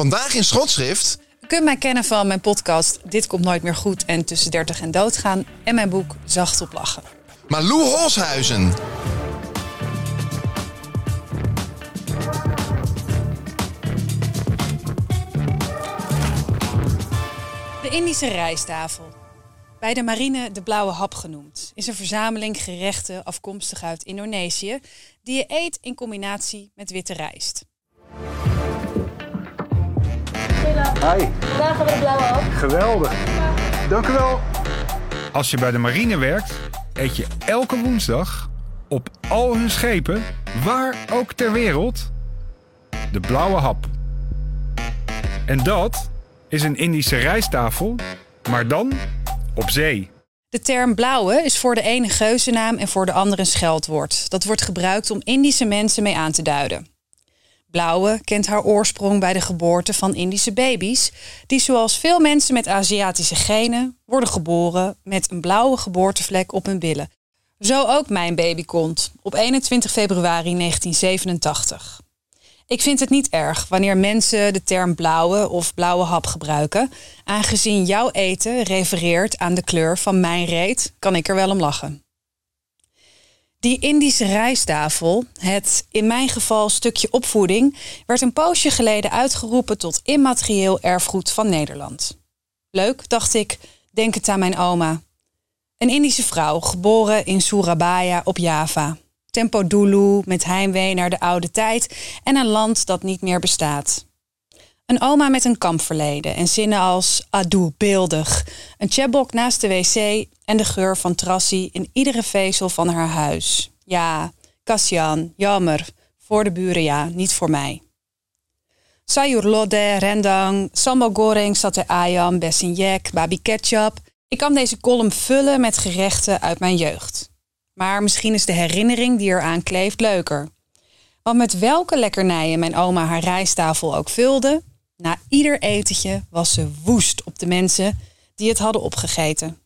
Vandaag in Schotschrift... Je kunt mij kennen van mijn podcast Dit komt nooit meer goed en Tussen 30 en doodgaan en mijn boek Zacht op lachen. Malou Holshuizen. De Indische rijsttafel. Bij de marine de blauwe hap genoemd, is een verzameling gerechten afkomstig uit Indonesië die je eet in combinatie met witte rijst. Hi. Vandaag hebben we de blauwe hap. Geweldig. Dank u wel. Als je bij de marine werkt, eet je elke woensdag op al hun schepen, waar ook ter wereld, de blauwe hap. En dat is een Indische rijsttafel, maar dan op zee. De term blauwe is voor de ene geuzennaam en voor de andere een scheldwoord. Dat wordt gebruikt om Indische mensen mee aan te duiden. Blauwe kent haar oorsprong bij de geboorte van Indische baby's, die zoals veel mensen met Aziatische genen worden geboren met een blauwe geboortevlek op hun billen. Zo ook mijn babykont op 21 februari 1987. Ik vind het niet erg wanneer mensen de term blauwe of blauwe hap gebruiken, aangezien jouw eten refereert aan de kleur van mijn reet, kan ik er wel om lachen. Die Indische rijsttafel, het in mijn geval stukje opvoeding, werd een poosje geleden uitgeroepen tot immaterieel erfgoed van Nederland. Leuk, dacht ik, denkend aan mijn oma. Een Indische vrouw, geboren in Surabaya op Java. Tempo Dulu met heimwee naar de oude tijd en een land dat niet meer bestaat. Een oma met een kampverleden en zinnen als adoe, beeldig, een chebok naast de wc en de geur van trassie in iedere vezel van haar huis. Ja, Kassian, jammer, voor de buren ja, niet voor mij. Sayur lodeh, rendang, sambal goreng, satay ayam, bessinjek, babi ketchup. Ik kan deze column vullen met gerechten uit mijn jeugd. Maar misschien is de herinnering die eraan kleeft leuker. Want met welke lekkernijen mijn oma haar rijsttafel ook vulde, na ieder etentje was ze woest op de mensen die het hadden opgegeten.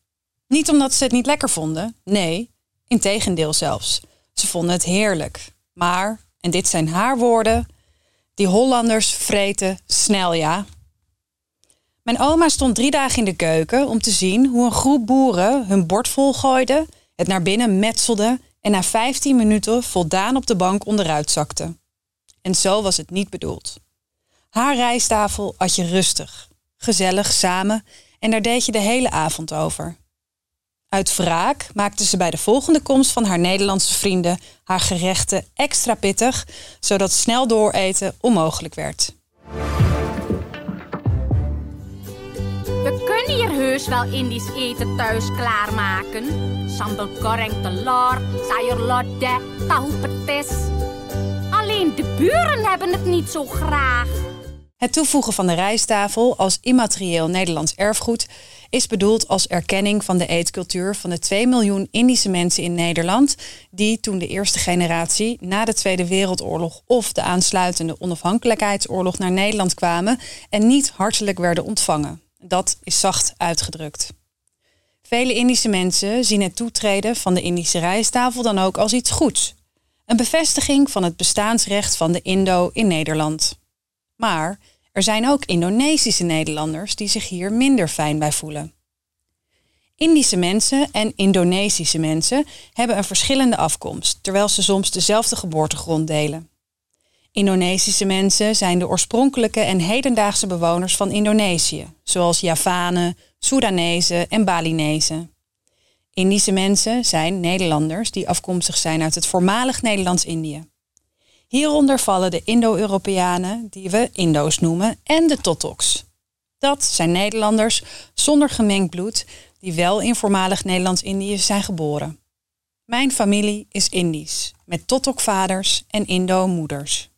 Niet omdat ze het niet lekker vonden, nee, integendeel zelfs. Ze vonden het heerlijk. Maar, en dit zijn haar woorden, die Hollanders vreten snel ja. Mijn oma stond drie dagen in de keuken om te zien hoe een groep boeren hun bord volgooide, het naar binnen metselde en na 15 minuten voldaan op de bank onderuit zakte. En zo was het niet bedoeld. Haar rijsttafel at je rustig, gezellig samen en daar deed je de hele avond over. Uit wraak maakte ze bij de volgende komst van haar Nederlandse vrienden haar gerechten extra pittig, zodat snel dooreten onmogelijk werd. We kunnen hier heus wel Indisch eten thuis klaarmaken. Sambal goreng telur, sayur lodeh, tahu petis. Alleen de buren hebben het niet zo graag. Het toevoegen van de rijsttafel als immaterieel Nederlands erfgoed is bedoeld als erkenning van de eetcultuur van de 2 miljoen Indische mensen in Nederland die toen de eerste generatie na de Tweede Wereldoorlog of de aansluitende onafhankelijkheidsoorlog naar Nederland kwamen en niet hartelijk werden ontvangen. Dat is zacht uitgedrukt. Vele Indische mensen zien het toetreden van de Indische rijsttafel dan ook als iets goeds. Een bevestiging van het bestaansrecht van de Indo in Nederland. Maar er zijn ook Indonesische Nederlanders die zich hier minder fijn bij voelen. Indische mensen en Indonesische mensen hebben een verschillende afkomst, terwijl ze soms dezelfde geboortegrond delen. Indonesische mensen zijn de oorspronkelijke en hedendaagse bewoners van Indonesië, zoals Javanen, Soedanezen en Balinezen. Indische mensen zijn Nederlanders die afkomstig zijn uit het voormalig Nederlands-Indië. Hieronder vallen de Indo-Europeanen, die we Indo's noemen, en de Totoks. Dat zijn Nederlanders zonder gemengd bloed die wel in voormalig Nederlands-Indië zijn geboren. Mijn familie is Indisch, met Totok-vaders en Indo-moeders.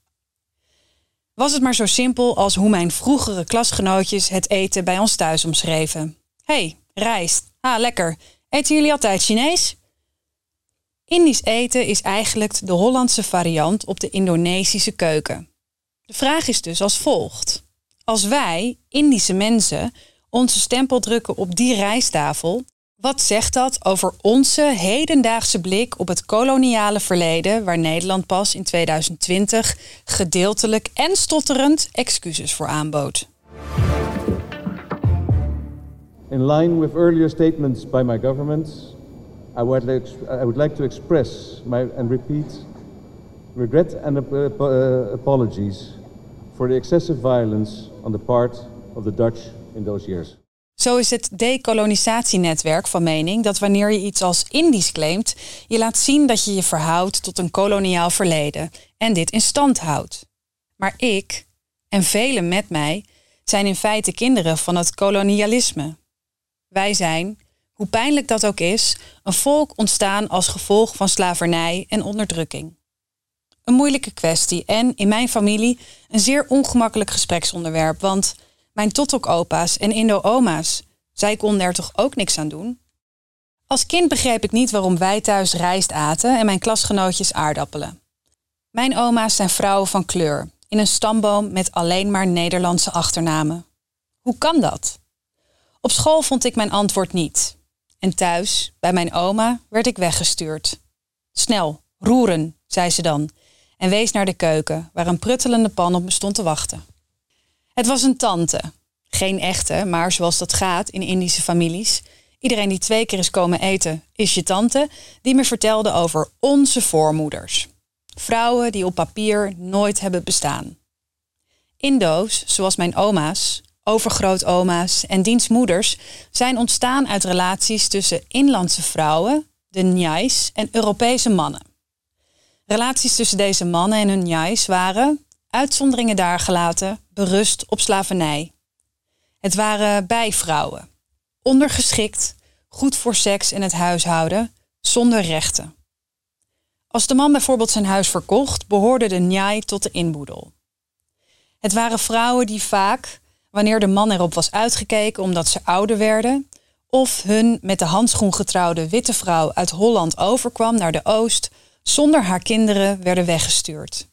Was het maar zo simpel als hoe mijn vroegere klasgenootjes het eten bij ons thuis omschreven. hey, rijst. Ah, lekker. Eten jullie altijd Chinees? Indisch eten is eigenlijk de Hollandse variant op de Indonesische keuken. De vraag is dus als volgt. Als wij, Indische mensen, onze stempel drukken op die rijsttafel, wat zegt dat over onze hedendaagse blik op het koloniale verleden, waar Nederland pas in 2020 gedeeltelijk en stotterend excuses voor aanbood? In line with earlier statements by my government, I would like, I would like to express my, and repeat regret and ap- uh, apologies for the excessive violence on the part of the Dutch in those years. Zo is het decolonisatienetwerk van mening dat wanneer je iets als Indisch claimt, je laat zien dat je je verhoudt tot een koloniaal verleden en dit in stand houdt. Maar ik, en velen met mij, zijn in feite kinderen van het kolonialisme. Wij zijn, hoe pijnlijk dat ook is, een volk ontstaan als gevolg van slavernij en onderdrukking. Een moeilijke kwestie en in mijn familie een zeer ongemakkelijk gespreksonderwerp, want mijn Totok-opa's en Indo-oma's, zij konden er toch ook niks aan doen? Als kind begreep ik niet waarom wij thuis rijst aten en mijn klasgenootjes aardappelen. Mijn oma's zijn vrouwen van kleur, in een stamboom met alleen maar Nederlandse achternamen. Hoe kan dat? Op school vond ik mijn antwoord niet. En thuis, bij mijn oma, werd ik weggestuurd. Snel, roeren, zei ze dan, en wees naar de keuken, waar een pruttelende pan op me stond te wachten. Het was een tante. Geen echte, maar zoals dat gaat in Indische families. Iedereen die twee keer is komen eten, is je tante, die me vertelde over onze voormoeders. Vrouwen die op papier nooit hebben bestaan. Indo's, zoals mijn oma's, overgrootoma's en dienstmoeders, zijn ontstaan uit relaties tussen inlandse vrouwen, de Njais, en Europese mannen. Relaties tussen deze mannen en hun Njais waren, uitzonderingen daar gelaten, berust op slavernij. Het waren bijvrouwen, ondergeschikt, goed voor seks en het huishouden, zonder rechten. Als de man bijvoorbeeld zijn huis verkocht, behoorde de njai tot de inboedel. Het waren vrouwen die vaak, wanneer de man erop was uitgekeken omdat ze ouder werden, of hun met de handschoen getrouwde witte vrouw uit Holland overkwam naar de Oost, zonder haar kinderen werden weggestuurd.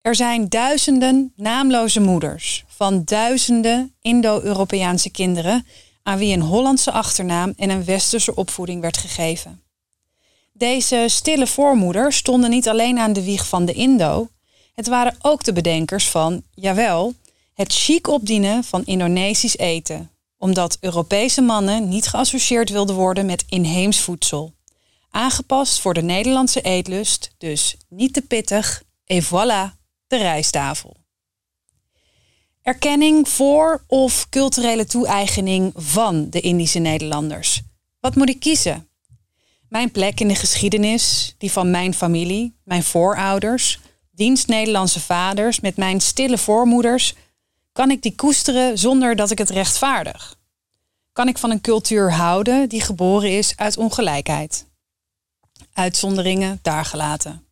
Er zijn duizenden naamloze moeders van duizenden Indo-Europese kinderen aan wie een Hollandse achternaam en een westerse opvoeding werd gegeven. Deze stille voormoeders stonden niet alleen aan de wieg van de Indo, het waren ook de bedenkers van, jawel, het chic opdienen van Indonesisch eten, omdat Europese mannen niet geassocieerd wilden worden met inheems voedsel. Aangepast voor de Nederlandse eetlust, dus niet te pittig, et voilà, de rijsttafel. Erkenning voor of culturele toe-eigening van de Indische Nederlanders. Wat moet ik kiezen? Mijn plek in de geschiedenis, die van mijn familie, mijn voorouders, dienst Nederlandse vaders met mijn stille voormoeders, kan ik die koesteren zonder dat ik het rechtvaardig? Kan ik van een cultuur houden die geboren is uit ongelijkheid? Uitzonderingen daar gelaten.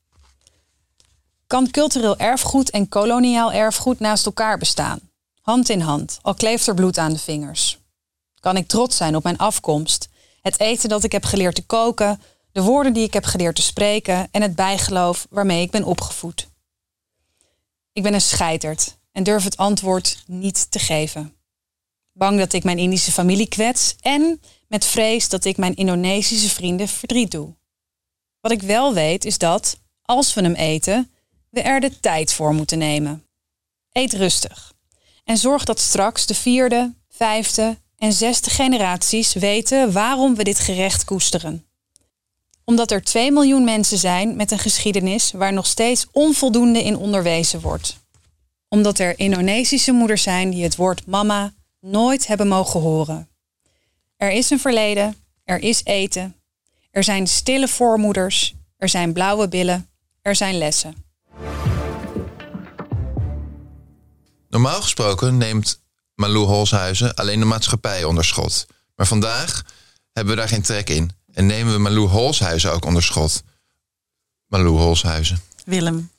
Kan cultureel erfgoed en koloniaal erfgoed naast elkaar bestaan? Hand in hand, al kleeft er bloed aan de vingers. Kan ik trots zijn op mijn afkomst, het eten dat ik heb geleerd te koken, de woorden die ik heb geleerd te spreken en het bijgeloof waarmee ik ben opgevoed? Ik ben een scheiterd en durf het antwoord niet te geven. Bang dat ik mijn Indische familie kwets en met vrees dat ik mijn Indonesische vrienden verdriet doe. Wat ik wel weet is dat, als we hem eten, we er de tijd voor moeten nemen. Eet rustig en zorg dat straks de vierde, vijfde en zesde generaties weten waarom we dit gerecht koesteren. Omdat er 2 miljoen mensen zijn met een geschiedenis waar nog steeds onvoldoende in onderwezen wordt. Omdat er Indonesische moeders zijn die het woord mama nooit hebben mogen horen. Er is een verleden, er is eten, er zijn stille voormoeders, er zijn blauwe billen, er zijn lessen. Normaal gesproken neemt Malou Holshuizen alleen de maatschappij onder schot. Maar vandaag hebben we daar geen trek in. En nemen we Malou Holshuizen ook onder schot. Malou Holshuizen. Willem.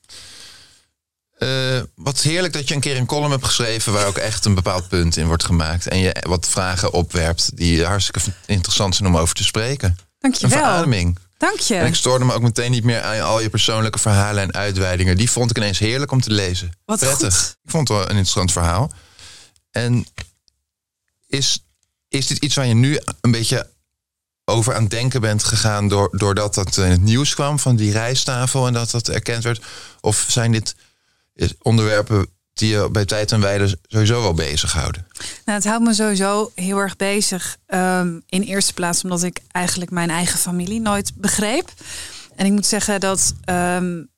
Uh, wat heerlijk dat je een keer een column hebt geschreven waar ook echt een bepaald punt in wordt gemaakt. En je wat vragen opwerpt die hartstikke interessant zijn om over te spreken. Dankjewel. Een verademing. Dank je. En ik stoorde me ook meteen niet meer aan al je persoonlijke verhalen en uitweidingen. Die vond ik ineens heerlijk om te lezen. Wat Prettig. goed. Ik vond het wel een interessant verhaal. En is, is dit iets waar je nu een beetje over aan het denken bent gegaan... Door, doordat dat in het nieuws kwam van die rijsttafel en dat dat erkend werd? Of zijn dit onderwerpen die je bij tijd en wijle sowieso wel bezighouden? Nou, het houdt me sowieso heel erg bezig. Um, in eerste plaats omdat ik eigenlijk mijn eigen familie nooit begreep. En ik moet zeggen dat um,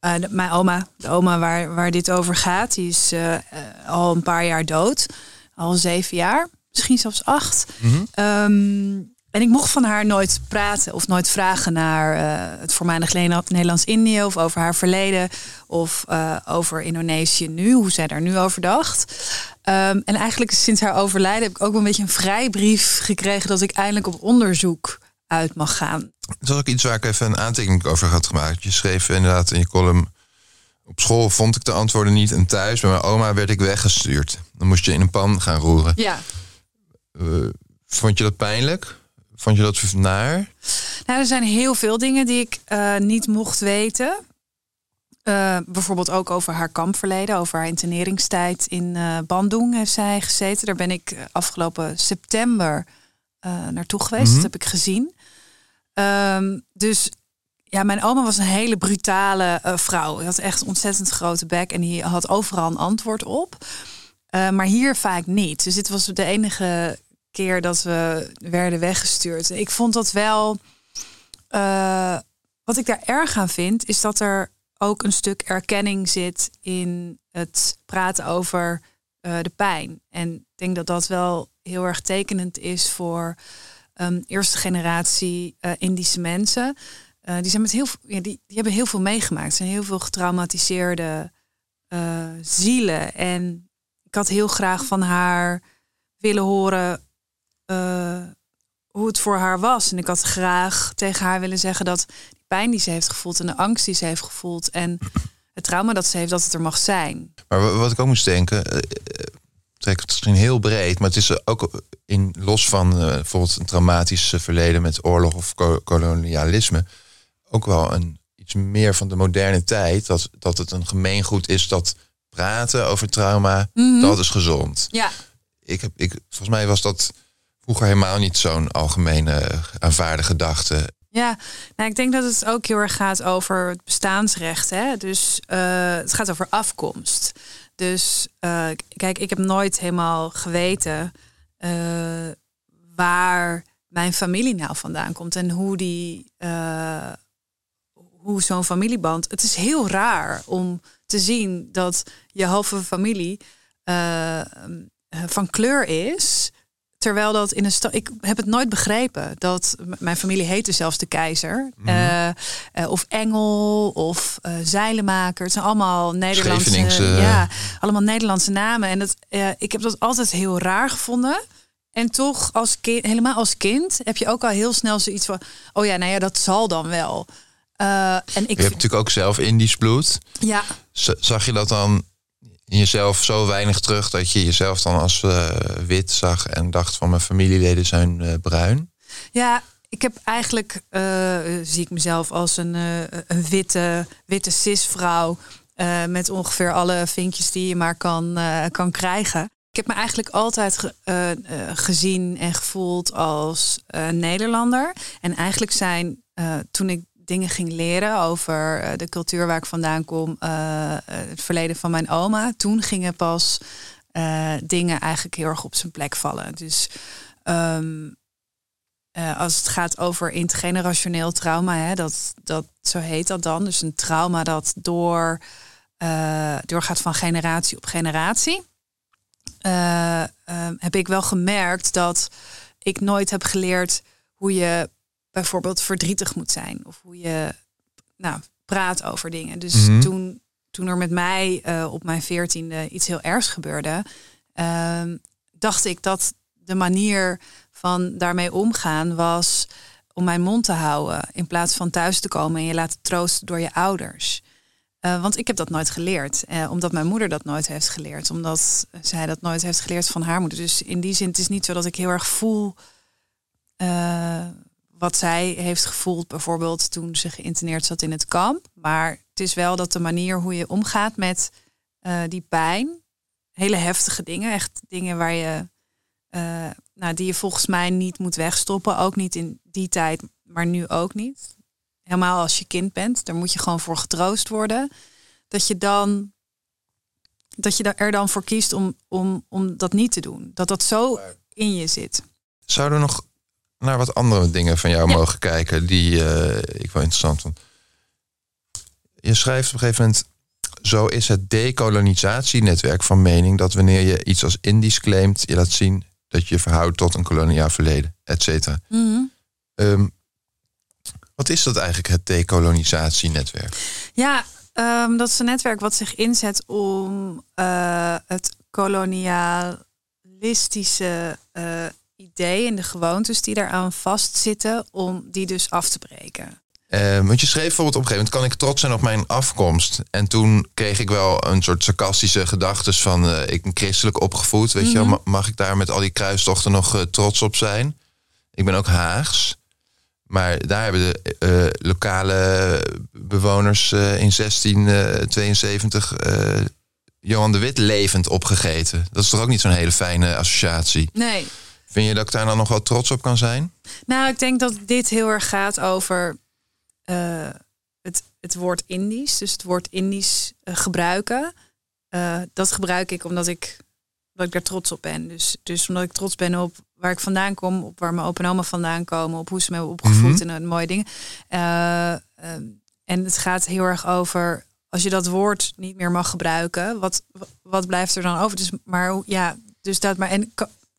uh, de, mijn oma, de oma waar, waar dit over gaat, die is uh, uh, al een paar jaar dood. Al zeven jaar, misschien zelfs acht. Mm -hmm. um, en ik mocht van haar nooit praten of nooit vragen naar uh, het voormalig Nederlands-Indië of over haar verleden of uh, over Indonesië nu, hoe zij daar nu over dacht. Um, en eigenlijk sinds haar overlijden heb ik ook wel een beetje een vrijbrief gekregen dat ik eindelijk op onderzoek uit mag gaan. Dat is ook iets waar ik even een aantekening over had gemaakt. Je schreef inderdaad in je column. Op school vond ik de antwoorden niet en thuis bij mijn oma werd ik weggestuurd. Dan moest je in een pan gaan roeren. Ja. Uh, vond je dat pijnlijk? Vond je dat naar? Nou, er zijn heel veel dingen die ik uh, niet mocht weten. Uh, bijvoorbeeld ook over haar kampverleden, over haar interneringstijd in uh, Bandung heeft zij gezeten. Daar ben ik afgelopen september naartoe geweest. Mhm. Dat heb ik gezien. Um, dus ja, mijn oma was een hele brutale vrouw. Die had echt een ontzettend grote bek en die had overal een antwoord op. maar hier vaak niet. Dus dit was de enige keer dat we werden weggestuurd. Ik vond dat wel. Uh, wat ik daar erg aan vind, is dat er ook een stuk erkenning zit in het praten over uh, de pijn. En ik denk dat dat wel heel erg tekenend is voor um, eerste generatie uh, Indische mensen. die, zijn met heel, ja, die, die hebben heel veel meegemaakt. Er zijn heel veel getraumatiseerde zielen. En ik had heel graag van haar willen horen hoe het voor haar was. En ik had graag tegen haar willen zeggen dat die pijn die ze heeft gevoeld en de angst die ze heeft gevoeld en het trauma dat ze heeft, dat het er mag zijn. Maar wat ik ook moest denken, uh, trek het misschien heel breed, maar het is ook in los van uh, bijvoorbeeld een traumatisch verleden met oorlog of ko kolonialisme, ook wel een iets meer van de moderne tijd, dat, dat het een gemeengoed is dat praten over trauma, Mhm. mm -hmm. dat is gezond. Ja. Ik heb, ik, volgens mij was dat vroeger helemaal niet zo'n algemene aanvaarde gedachte. Ja, nou, ik denk dat het ook heel erg gaat over het bestaansrecht. Hè? Dus uh, het gaat over afkomst. Dus uh, kijk, ik heb nooit helemaal geweten waar mijn familie nou vandaan komt en hoe die, hoe zo'n familieband. Het is heel raar om te zien dat je halve familie van kleur is. Terwijl dat in een stad. Ik heb het nooit begrepen. Dat mijn familie heette zelfs de keizer. Mm -hmm. uh, uh, of Engel of uh, Zeilenmaker. Het zijn allemaal Nederlandse. Ja, allemaal Nederlandse namen. En dat, ik heb dat altijd heel raar gevonden. En toch, als kind, helemaal als kind, heb je ook al heel snel zoiets van. Oh ja, nou ja, dat zal dan wel. en ik je hebt natuurlijk ook zelf Indisch bloed. Ja. Z zag je dat dan in jezelf zo weinig terug dat je jezelf dan als uh, wit zag en dacht van mijn familieleden zijn uh, bruin? Ja, ik heb eigenlijk uh, zie ik mezelf als een, een witte, witte cisvrouw met ongeveer alle vinkjes die je maar kan, kan krijgen. Ik heb me eigenlijk altijd ge, gezien en gevoeld als Nederlander. En eigenlijk zijn toen ik dingen ging leren over uh, de cultuur waar ik vandaan kom, uh, het verleden van mijn oma. Toen gingen pas eh, dingen eigenlijk heel erg op zijn plek vallen. Dus ehm, eh, als het gaat over intergenerationeel trauma, hè, dat, dat, zo heet dat dan. Dus een trauma dat door, eh, doorgaat van generatie op generatie. Eh, ehm, heb ik wel gemerkt dat ik nooit heb geleerd hoe je bijvoorbeeld verdrietig moet zijn. Of hoe je nou, praat over dingen. Dus Mhm. toen, toen er met mij eh, op mijn veertiende iets heel ergs gebeurde, ehm, dacht ik dat de manier van daarmee omgaan was om mijn mond te houden in plaats van thuis te komen en je laten troosten door je ouders. Eh, want ik heb dat nooit geleerd, eh, omdat mijn moeder dat nooit heeft geleerd, omdat zij dat nooit heeft geleerd van haar moeder. Dus in die zin, het is niet zo dat ik heel erg voel wat zij heeft gevoeld, bijvoorbeeld toen ze geïnterneerd zat in het kamp. Maar het is wel dat de manier hoe je omgaat met eh, die pijn, hele heftige dingen, echt dingen waar je, eh, nou, die je volgens mij niet moet wegstoppen, ook niet in die tijd, maar nu ook niet. Helemaal als je kind bent, daar moet je gewoon voor getroost worden. Dat je dan, dat je er dan voor kiest om, om, om dat niet te doen. Dat dat zo in je zit. Zouden we nog naar wat andere dingen van jou Ja. mogen kijken die eh, ik wel interessant vond? Je schrijft op een gegeven moment. Zo is het decolonisatienetwerk van mening dat wanneer je iets als Indisch claimt, je laat zien dat je je verhoudt tot een koloniaal verleden, et cetera. Ehm, wat is dat eigenlijk, het decolonisatienetwerk? Ja, ehm, dat is een netwerk wat zich inzet om eh, het kolonialistische eh idee en de gewoontes die daaraan vastzitten, om die dus af te breken. Eh, want je schreef bijvoorbeeld op een gegeven moment... kan ik trots zijn op mijn afkomst? En toen kreeg ik wel een soort sarcastische gedachtes van... eh, ik ben christelijk opgevoed, weet je wel. Mhm. Ma- Mag ik daar met al die kruistochten nog eh, trots op zijn? Ik ben ook Haags. Maar daar hebben de lokale bewoners in 1672... eh, Johan de Wit levend opgegeten. Dat is toch ook niet zo'n hele fijne associatie? Nee. Vind je dat ik daar dan nog wel trots op kan zijn? Nou, ik denk dat dit heel erg gaat over eh, het, het woord Indisch. Dus het woord Indisch eh, gebruiken. Eh, dat gebruik ik omdat ik, omdat ik daar trots op ben. Dus, dus omdat ik trots ben op waar ik vandaan kom, op waar mijn opa en oma vandaan komen, op hoe ze me hebben opgevoed Mhm. en uh, mooie dingen. Eh, ehm, en het gaat heel erg over als je dat woord niet meer mag gebruiken, wat, wat blijft er dan over? Dus, maar ja, dus dat maar. En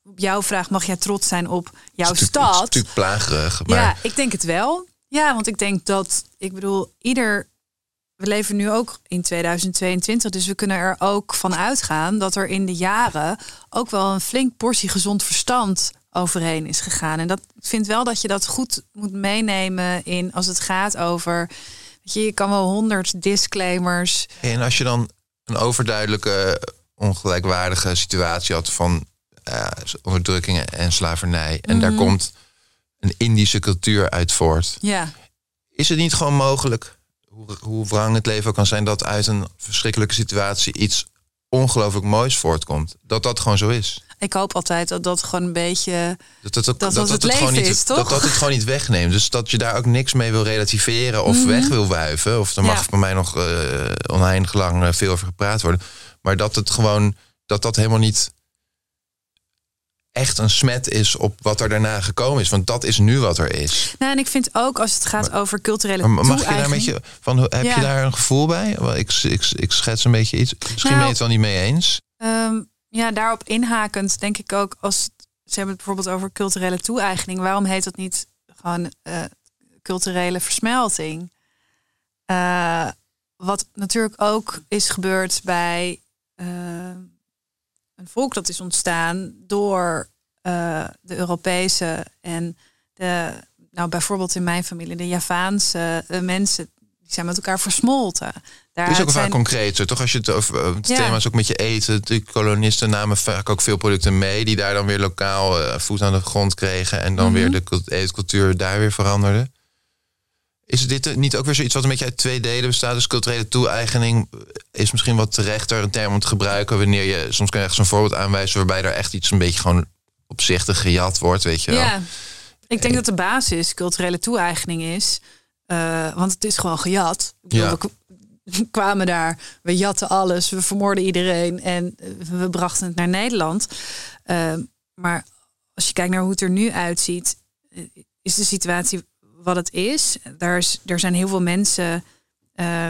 op jouw vraag mag jij trots zijn op jouw natuurlijk- Het is stad. natuurlijk plagerig. Maar Ja, ik denk het wel. Ja, want ik denk dat, ik bedoel, ieder. We leven nu ook in 2022, dus we kunnen er ook van uitgaan dat er in de jaren ook wel een flink portie gezond verstand overheen is gegaan. En dat ik vind wel dat je dat goed moet meenemen in als het gaat over. Weet je, je kan wel honderd disclaimers. En als je dan een overduidelijke ongelijkwaardige situatie had van eh, onderdrukking en slavernij. En daar Mhm. komt een Indische cultuur uit voort. Ja, Is het niet gewoon mogelijk, hoe, hoe wrang het leven ook kan zijn, dat uit een verschrikkelijke situatie iets ongelooflijk moois voortkomt? Dat dat gewoon zo is. ik hoop altijd dat dat gewoon een beetje. Dat dat, Dat dat het gewoon niet, is, toch? Dat dat het gewoon niet wegneemt. Dus dat je daar ook niks mee wil relativeren of Mhm. weg wil wuiven. Of er mag Ja. bij mij nog eh, oneindig lang eh, veel over gepraat worden. Maar dat het gewoon, dat dat helemaal niet echt een smet is op wat er daarna gekomen is. Want dat is nu wat er is. Nou, en ik vind ook als het gaat over culturele Maar mag je daar een beetje van, heb Ja. je daar een gevoel bij? Ik, ik, ik schets een beetje iets. Misschien ben Nou, je het wel niet mee eens. Ehm, ja, daarop inhakend denk ik ook als ze hebben het bijvoorbeeld over culturele toe-eigening. Waarom heet dat niet gewoon eh, culturele versmelting? Eh, wat natuurlijk ook is gebeurd bij eh, een volk dat is ontstaan door eh, de Europese en de, nou bijvoorbeeld in mijn familie, de Javaanse eh, mensen, die zijn met elkaar versmolten. Het is ook vaak zijn- concreter, toch? Als je het over eh, het Ja. thema is ook met je eten. De kolonisten namen vaak ook veel producten mee, die daar dan weer lokaal eh, voet aan de grond kregen en dan Mhm. weer de cult- eetcultuur daar weer veranderde. Is dit eh, niet ook weer zoiets wat een beetje uit twee delen bestaat? Dus culturele toe-eigening is misschien wat terechter een term om te gebruiken wanneer je soms kan je echt zo'n voorbeeld aanwijzen waarbij er echt iets een beetje gewoon opzichtig gejat wordt, weet je wel. Ja, ik denk dat de basis culturele toe-eigening is. eh, want het is gewoon gejat. Bedoel, Ja. we- kwamen daar, we jatten alles, we vermoorden iedereen en eh, we brachten het naar Nederland. Uh, maar als je kijkt naar hoe het er nu uitziet, eh, is de situatie wat het is. Daar, is, er zijn heel veel mensen uh,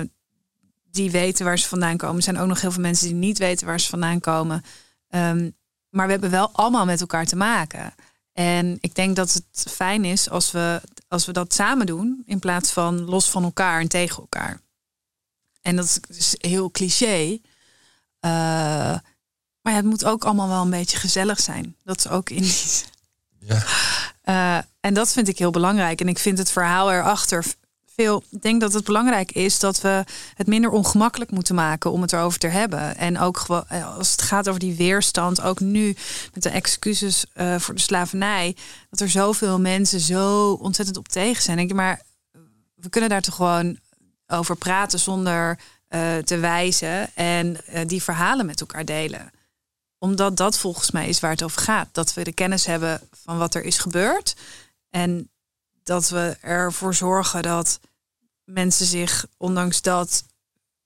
die weten waar ze vandaan komen. Er zijn ook nog heel veel mensen die niet weten waar ze vandaan komen. Um, maar we hebben wel allemaal met elkaar te maken. En ik denk dat het fijn is als we, als we dat samen doen, in plaats van los van elkaar en tegen elkaar. En dat is heel cliché. Uh, maar ja, het moet ook allemaal wel een beetje gezellig zijn. Dat is ook Indisch. Ja. Uh, en dat vind ik heel belangrijk. En ik vind het verhaal erachter veel. Ik denk dat het belangrijk is dat we het minder ongemakkelijk moeten maken om het erover te hebben. En ook eh, als het gaat over die weerstand, ook nu met de excuses uh, voor de slavernij, dat er zoveel mensen zo ontzettend op tegen zijn. Denk je, maar we kunnen daar toch gewoon over praten zonder uh, te wijzen en die verhalen met elkaar delen omdat dat volgens mij is waar het over gaat. Dat we de kennis hebben van wat er is gebeurd. En dat we ervoor zorgen dat mensen zich ondanks dat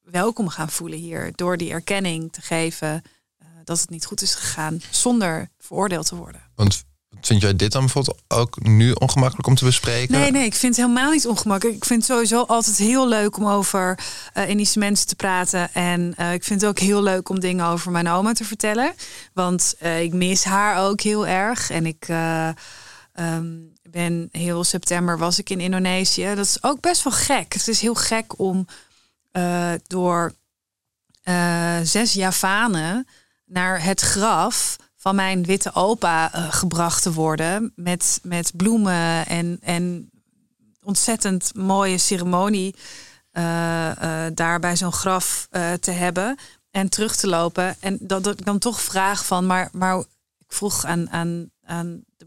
welkom gaan voelen hier. Door die erkenning te geven uh, dat het niet goed is gegaan. Zonder veroordeeld te worden. Want Vind jij dit dan bijvoorbeeld ook nu ongemakkelijk om te bespreken? Nee, nee, ik vind het helemaal niet ongemakkelijk. Ik vind het sowieso altijd heel leuk om over uh, Indische mensen te praten. En uh, ik vind het ook heel leuk om dingen over mijn oma te vertellen. Want uh, ik mis haar ook heel erg. En ik um, ben heel september was ik in Indonesië. Dat is ook best wel gek. Het is heel gek om door zes Javanen naar het graf van mijn witte opa uh, gebracht te worden. Met, met bloemen en, en ontzettend mooie ceremonie uh, uh, daar bij zo'n graf te hebben. En terug te lopen. En dat, dat ik dan toch vraag van, maar, maar ik vroeg aan, aan, aan de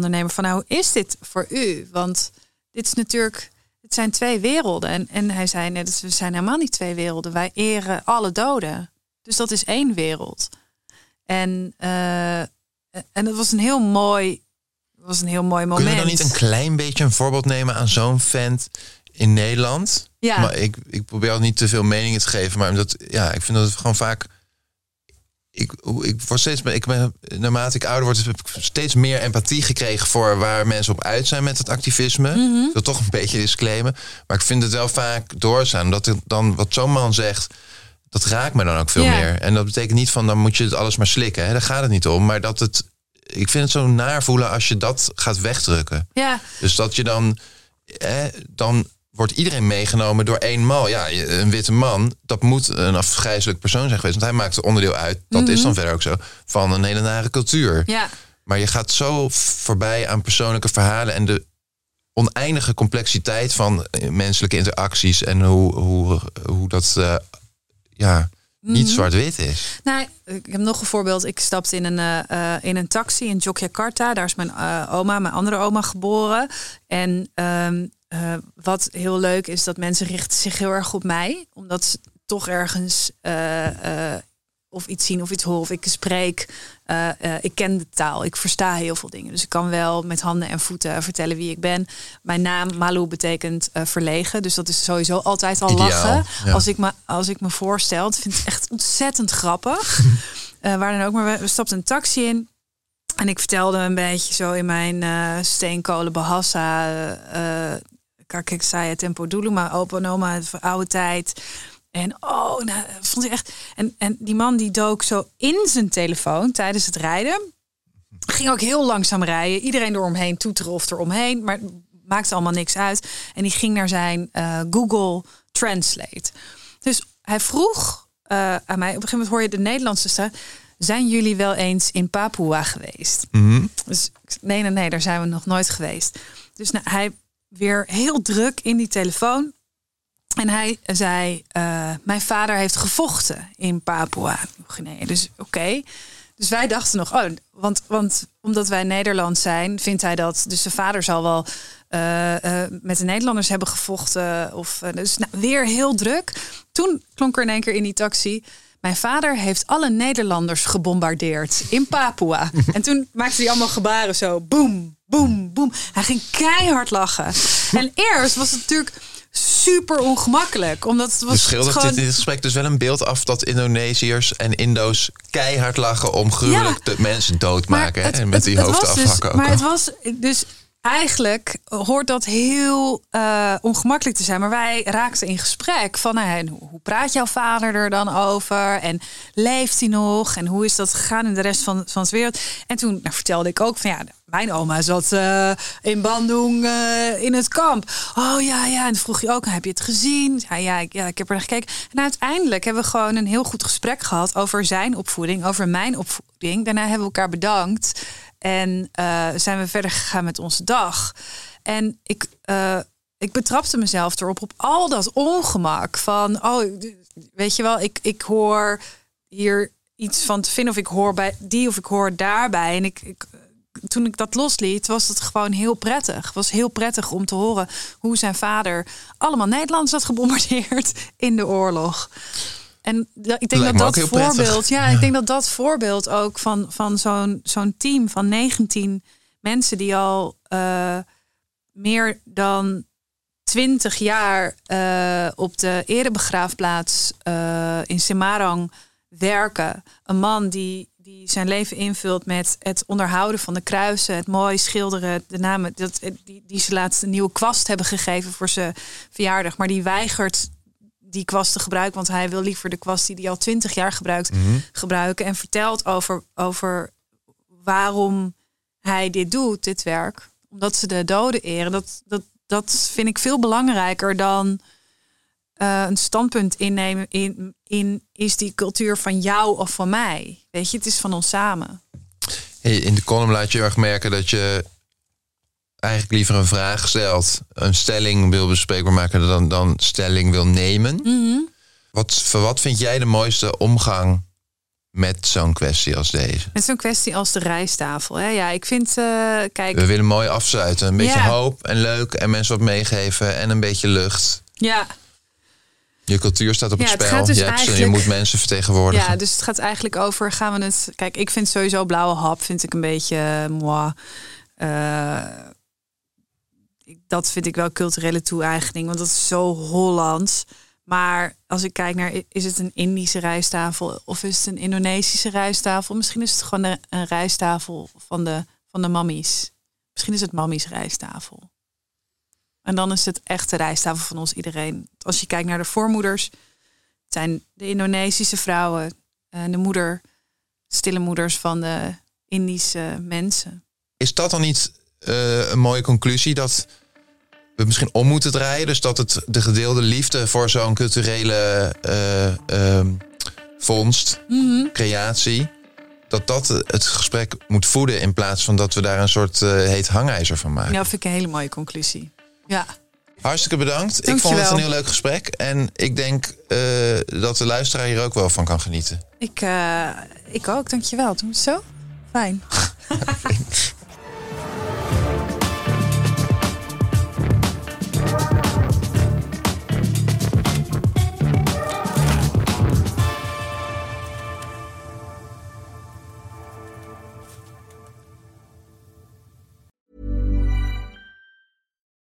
begrafenisondernemer van nou, hoe is dit voor u? Want dit is natuurlijk, het zijn twee werelden. En, en hij zei net, we zijn helemaal niet twee werelden. Wij eren alle doden. Dus dat is één wereld. En, uh, en dat was een heel mooi, was een heel mooi moment. Kun je dan niet een klein beetje een voorbeeld nemen aan zo'n vent in Nederland? Ja. Maar ik, ik probeer al niet te veel meningen te geven, maar omdat, ja, ik vind dat het gewoon vaak. Ik, ik word steeds, ik ben, naarmate ik ouder word, heb ik steeds meer empathie gekregen voor waar mensen op uit zijn met het activisme. Mm Dat toch een beetje disclaimen. Maar ik vind het wel vaak doorzaan. Dat het dan wat zo'n man zegt dat raakt me dan ook veel meer. En dat betekent niet van dan moet je het alles maar slikken. Hè? Daar gaat het niet om. Maar dat het. Ik vind het zo naar voelen als je dat gaat wegdrukken. Ja. Dus dat je dan. Hè, dan wordt iedereen meegenomen door één mal. Ja, een witte man, dat moet een afgrijzelijk persoon zijn geweest. Want hij maakt er onderdeel uit, dat is dan mhm. verder ook zo, van een hele nare cultuur. Ja. Maar je gaat zo voorbij aan persoonlijke verhalen en de oneindige complexiteit van menselijke interacties en hoe, hoe, hoe dat uh, ja, niet mhm. zwart-wit is. Nou, ik heb nog een voorbeeld. Ik stapte in een, uh, in een taxi in Yogyakarta. Daar is mijn uh, oma, mijn andere oma, geboren. En um, uh, wat heel leuk is, dat mensen richten zich heel erg op mij. Omdat ze toch ergens of iets zien of iets horen of ik spreek. Uh, uh, ik ken de taal, ik versta heel veel dingen. Dus ik kan wel met handen en voeten vertellen wie ik ben. Mijn naam Malu betekent uh, verlegen. Dus dat is sowieso altijd al Ideaal, lachen. Ja. Als, ik me, als ik me voorstel, het vind ik echt ontzettend grappig. waar dan ook, maar we, we stapten een taxi in. En ik vertelde een beetje zo in mijn steenkolen bahasa. Kijk, ik zei het tempo doelu, maar opa en oma, oude tijd. En oh, nou, vond ik echt. En, en die man die dook zo in zijn telefoon tijdens het rijden. Ging ook heel langzaam rijden. Iedereen door omheen toeteren of eromheen. Maar maakte allemaal niks uit. En die ging naar zijn uh, Google Translate. Dus hij vroeg uh, aan mij. Op een gegeven moment hoor je de Nederlandse stem. Zijn jullie wel eens in Papua geweest? Mm -hmm. Dus nee, nee, nee, daar zijn we nog nooit geweest. Dus nou, hij weer heel druk in die telefoon. En hij zei, uh, mijn vader heeft gevochten in Papua Nieuw-Guinea. Dus oké. Dus wij dachten nog, oh, want, want omdat wij Nederland zijn, vindt hij dat. Dus zijn vader zal wel uh, uh, met de Nederlanders hebben gevochten. Of, dus nou, weer heel druk. Toen klonk er in één keer in die taxi. Mijn vader heeft alle Nederlanders gebombardeerd in Papua. en toen maakte hij allemaal gebaren zo. Boom, boom, boom. Hij ging keihard lachen. en eerst was het natuurlijk super ongemakkelijk. Omdat het was Dus schildert gewoon... dit in dit gesprek dus wel een beeld af dat Indonesiërs en Indo's keihard lachen om gruwelijk Ja. de mensen doodmaken. het- en met het- die dus- afhakken ook Maar het was dus eigenlijk hoort dat heel eh, ongemakkelijk te zijn. Maar wij raakten in gesprek van nou, hoe praat jouw vader er dan over? En leeft hij nog? En hoe is dat gegaan in de rest van, van de wereld? En toen nou, vertelde ik ook van ja, mijn oma zat eh, in Bandung eh, in het kamp. Oh ja, ja. En vroeg je ook, heb je het gezien? Ja, ja, ik, ja, ik heb er naar gekeken. En uiteindelijk hebben we gewoon een heel goed gesprek gehad over zijn opvoeding, over mijn opvoeding. Daarna hebben we elkaar bedankt. En eh, zijn we verder gegaan met onze dag. En ik, eh, ik betrapte mezelf erop op al dat ongemak van, oh, weet je wel, ik, ik hoor hier iets van te vinden of ik hoor bij die of ik hoor daarbij. En ik, ik toen ik dat losliet, was het gewoon heel prettig. Het was heel prettig om te horen hoe zijn vader allemaal Nederlanders had gebombardeerd in de oorlog. En ik denk Lijkt dat dat prettig. voorbeeld, ja, ik denk dat dat voorbeeld ook van, van zo'n zo'n team van 19 mensen die al eh, meer dan 20 jaar eh, op de erebegraafplaats eh, in Semarang werken. Een man die, die zijn leven invult met het onderhouden van de kruisen, het mooi schilderen, de namen dat, die, die ze laatst een nieuwe kwast hebben gegeven voor zijn verjaardag, maar die weigert die kwast te gebruiken, want hij wil liever de kwast die hij al twintig jaar gebruikt gebruiken en vertelt over, over waarom hij dit doet, dit werk, omdat ze de doden eren. Dat, dat, dat vind ik veel belangrijker dan eh, een standpunt innemen in, in is die cultuur van jou of van mij. Weet je, het is van ons samen. In de column laat je erg merken dat je eigenlijk liever een vraag stelt, een stelling wil bespreekbaar maken dan, dan stelling wil nemen. Mhm. Wat, voor wat vind jij de mooiste omgang met zo'n kwestie als deze? Met zo'n kwestie als de rijsttafel. Hè? Ja, ik vind, eh, kijk, We willen mooi afsluiten. Een beetje Ja. hoop en leuk en mensen wat meegeven en een beetje lucht. ja, Je cultuur staat op Ja, het het spel. gaat dus je, hebt je moet mensen vertegenwoordigen. Ja, dus het gaat eigenlijk over, gaan we het... Kijk, ik vind sowieso blauwe hap, vind ik een beetje eh, moi. Eh, dat vind ik wel culturele toe-eigening, want dat is zo Hollands. Maar als ik kijk naar, is het een Indische rijsttafel of is het een Indonesische rijsttafel? Misschien is het gewoon een rijsttafel van de, van de mammies. Misschien is het mammies rijsttafel. En dan is het echt de rijsttafel van ons iedereen. Als je kijkt naar de voormoeders, het zijn de Indonesische vrouwen en de moeder, stille moeders van de Indische mensen. Is dat dan niet eh, een mooie conclusie dat we misschien om moeten draaien? Dus dat het de gedeelde liefde voor zo'n culturele ehm, vondst, Mhm. creatie, dat dat het gesprek moet voeden in plaats van dat we daar een soort eh, heet hangijzer van maken. Ja, dat vind ik een hele mooie conclusie. Ja, Hartstikke bedankt. Ik vond het een heel leuk gesprek en ik denk dat de luisteraar hier ook wel van kan genieten. ik, ik ook. Dankjewel. Doen we het zo? Fijn.